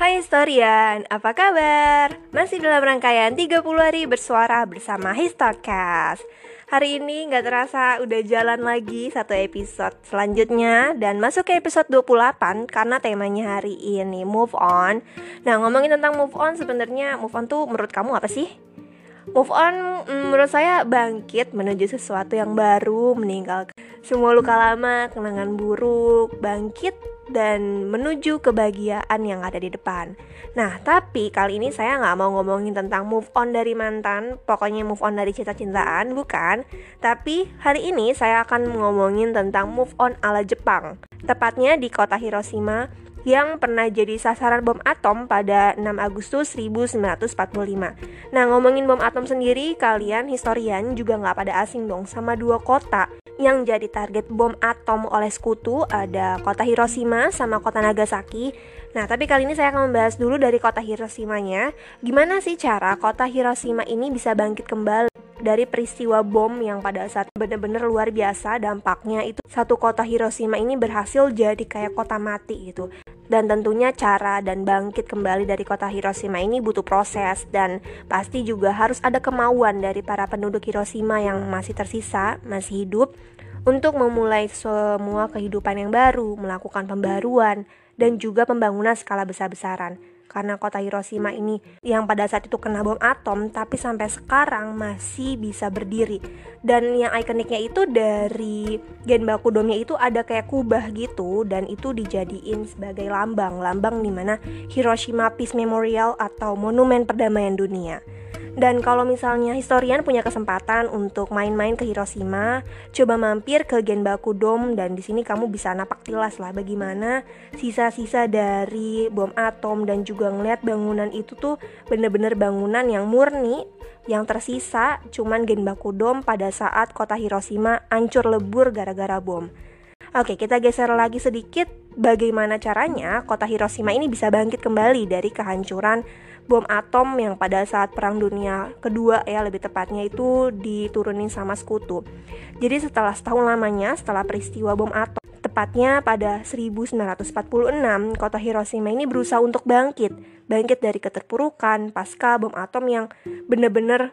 Hai historian, apa kabar? Masih dalam rangkaian 30 hari bersuara bersama Histocast Hari ini nggak terasa udah jalan lagi satu episode selanjutnya Dan masuk ke episode 28 karena temanya hari ini move on Nah ngomongin tentang move on sebenarnya move on tuh menurut kamu apa sih? Move on mm, menurut saya bangkit menuju sesuatu yang baru Meninggalkan semua luka lama, kenangan buruk, bangkit dan menuju kebahagiaan yang ada di depan. Nah, tapi kali ini saya nggak mau ngomongin tentang move on dari mantan, pokoknya move on dari cinta-cintaan, bukan. Tapi hari ini saya akan ngomongin tentang move on ala Jepang. Tepatnya di kota Hiroshima yang pernah jadi sasaran bom atom pada 6 Agustus 1945. Nah, ngomongin bom atom sendiri, kalian historian juga nggak pada asing dong sama dua kota yang jadi target bom atom oleh sekutu ada kota Hiroshima sama kota Nagasaki. Nah, tapi kali ini saya akan membahas dulu dari kota Hiroshima-nya. Gimana sih cara kota Hiroshima ini bisa bangkit kembali dari peristiwa bom yang pada saat benar-benar luar biasa dampaknya itu satu kota Hiroshima ini berhasil jadi kayak kota mati gitu dan tentunya cara dan bangkit kembali dari kota Hiroshima ini butuh proses. Dan pasti juga harus ada kemauan dari para penduduk Hiroshima yang masih tersisa, masih hidup untuk memulai semua kehidupan yang baru, melakukan pembaruan dan juga pembangunan skala besar-besaran karena kota Hiroshima ini yang pada saat itu kena bom atom tapi sampai sekarang masih bisa berdiri. Dan yang ikoniknya itu dari Genbaku Domnya itu ada kayak kubah gitu dan itu dijadiin sebagai lambang. Lambang di mana Hiroshima Peace Memorial atau Monumen Perdamaian Dunia dan kalau misalnya historian punya kesempatan untuk main-main ke Hiroshima, coba mampir ke Genbaku Dome dan di sini kamu bisa napak tilas lah bagaimana sisa-sisa dari bom atom dan juga ngeliat bangunan itu tuh bener-bener bangunan yang murni yang tersisa cuman Genbaku Dome pada saat kota Hiroshima hancur lebur gara-gara bom. Oke, kita geser lagi sedikit bagaimana caranya kota Hiroshima ini bisa bangkit kembali dari kehancuran bom atom yang pada saat Perang Dunia Kedua ya lebih tepatnya itu diturunin sama sekutu. Jadi setelah setahun lamanya setelah peristiwa bom atom tepatnya pada 1946 kota Hiroshima ini berusaha untuk bangkit bangkit dari keterpurukan pasca bom atom yang benar-benar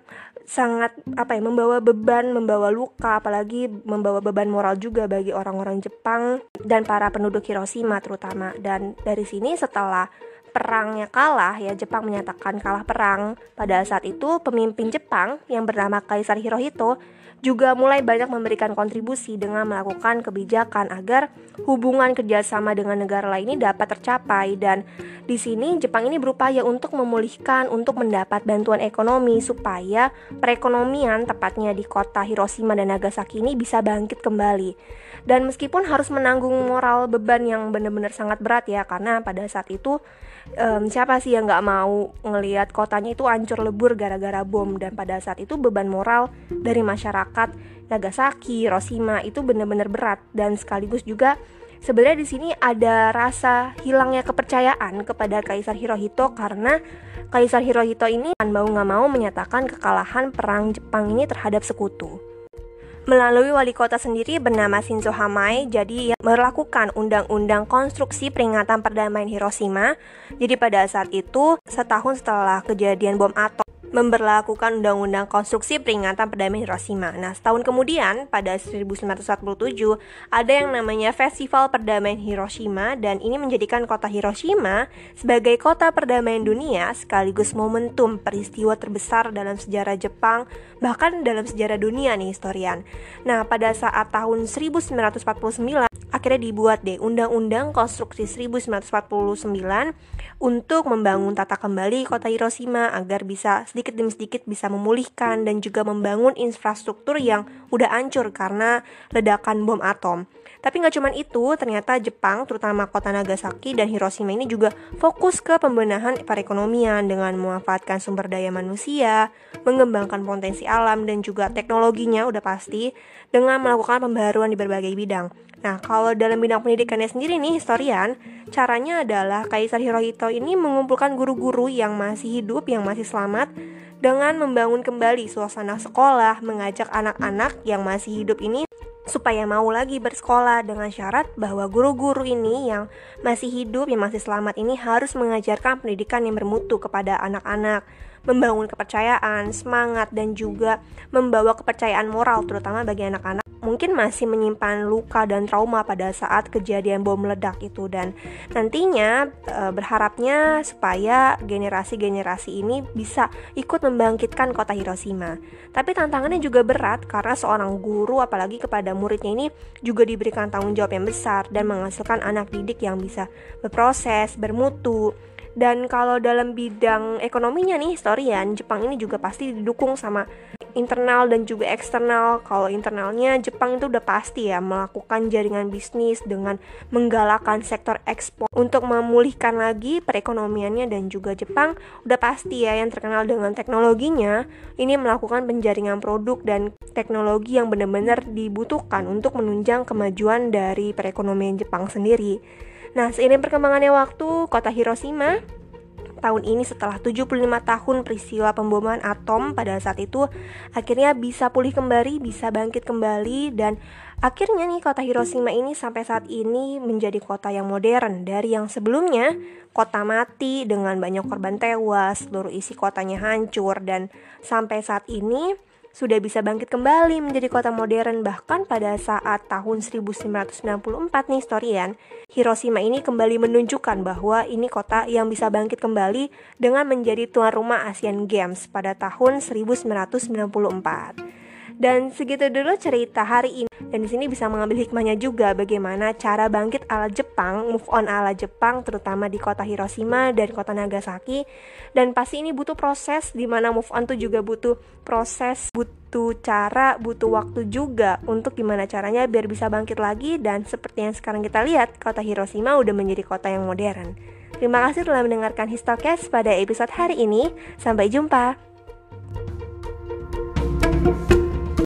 sangat apa ya membawa beban membawa luka apalagi membawa beban moral juga bagi orang-orang Jepang dan para penduduk Hiroshima terutama. Dan dari sini setelah perangnya kalah ya Jepang menyatakan kalah perang. Pada saat itu pemimpin Jepang yang bernama Kaisar Hirohito juga mulai banyak memberikan kontribusi dengan melakukan kebijakan agar hubungan kerjasama dengan negara lain ini dapat tercapai. Dan di sini Jepang ini berupaya untuk memulihkan untuk mendapat bantuan ekonomi supaya perekonomian tepatnya di kota Hiroshima dan Nagasaki ini bisa bangkit kembali. Dan meskipun harus menanggung moral beban yang benar-benar sangat berat ya karena pada saat itu um, siapa sih yang nggak mau ngelihat kotanya itu hancur lebur gara-gara bom. Dan pada saat itu beban moral dari masyarakat Nagasaki, Hiroshima itu benar-benar berat. Dan sekaligus juga sebenarnya di sini ada rasa hilangnya kepercayaan kepada Kaisar Hirohito karena Kaisar Hirohito ini kan mau nggak mau menyatakan kekalahan perang Jepang ini terhadap sekutu. Melalui wali kota sendiri bernama Shinzo Hamai jadi melakukan undang-undang konstruksi peringatan perdamaian Hiroshima. Jadi pada saat itu setahun setelah kejadian bom atom memberlakukan Undang-Undang Konstruksi Peringatan Perdamaian Hiroshima. Nah, setahun kemudian, pada 1947, ada yang namanya Festival Perdamaian Hiroshima dan ini menjadikan kota Hiroshima sebagai kota perdamaian dunia sekaligus momentum peristiwa terbesar dalam sejarah Jepang, bahkan dalam sejarah dunia nih historian. Nah, pada saat tahun 1949, akhirnya dibuat deh. Undang-Undang Konstruksi 1949 untuk membangun tata kembali kota Hiroshima agar bisa sedikit demi sedikit bisa memulihkan dan juga membangun infrastruktur yang udah hancur karena ledakan bom atom. Tapi nggak cuma itu, ternyata Jepang, terutama kota Nagasaki dan Hiroshima ini juga fokus ke pembenahan perekonomian dengan memanfaatkan sumber daya manusia, mengembangkan potensi alam dan juga teknologinya udah pasti dengan melakukan pembaruan di berbagai bidang. Nah, kalau dalam bidang pendidikannya sendiri nih, historian, caranya adalah Kaisar Hirohito ini mengumpulkan guru-guru yang masih hidup, yang masih selamat, dengan membangun kembali suasana sekolah, mengajak anak-anak yang masih hidup ini supaya mau lagi bersekolah dengan syarat bahwa guru-guru ini yang masih hidup, yang masih selamat ini harus mengajarkan pendidikan yang bermutu kepada anak-anak membangun kepercayaan, semangat, dan juga membawa kepercayaan moral terutama bagi anak-anak. Mungkin masih menyimpan luka dan trauma pada saat kejadian bom meledak itu. Dan nantinya e, berharapnya supaya generasi-generasi ini bisa ikut membangkitkan kota Hiroshima. Tapi tantangannya juga berat karena seorang guru apalagi kepada muridnya ini juga diberikan tanggung jawab yang besar dan menghasilkan anak didik yang bisa berproses, bermutu, dan kalau dalam bidang ekonominya nih historian, Jepang ini juga pasti didukung sama internal dan juga eksternal. Kalau internalnya Jepang itu udah pasti ya melakukan jaringan bisnis dengan menggalakkan sektor ekspor untuk memulihkan lagi perekonomiannya dan juga Jepang udah pasti ya yang terkenal dengan teknologinya ini melakukan penjaringan produk dan teknologi yang benar-benar dibutuhkan untuk menunjang kemajuan dari perekonomian Jepang sendiri. Nah, seiring perkembangannya waktu, kota Hiroshima tahun ini setelah 75 tahun peristiwa pemboman atom pada saat itu akhirnya bisa pulih kembali, bisa bangkit kembali dan akhirnya nih kota Hiroshima ini sampai saat ini menjadi kota yang modern. Dari yang sebelumnya kota mati dengan banyak korban tewas, seluruh isi kotanya hancur dan sampai saat ini sudah bisa bangkit kembali menjadi kota modern bahkan pada saat tahun 1994 nih historian Hiroshima ini kembali menunjukkan bahwa ini kota yang bisa bangkit kembali dengan menjadi tuan rumah Asian Games pada tahun 1994 dan segitu dulu cerita hari ini dan di sini bisa mengambil hikmahnya juga bagaimana cara bangkit ala Jepang, move on ala Jepang terutama di kota Hiroshima dan kota Nagasaki. Dan pasti ini butuh proses di mana move on tuh juga butuh proses, butuh cara, butuh waktu juga untuk gimana caranya biar bisa bangkit lagi dan seperti yang sekarang kita lihat, kota Hiroshima udah menjadi kota yang modern. Terima kasih telah mendengarkan Histocast pada episode hari ini. Sampai jumpa.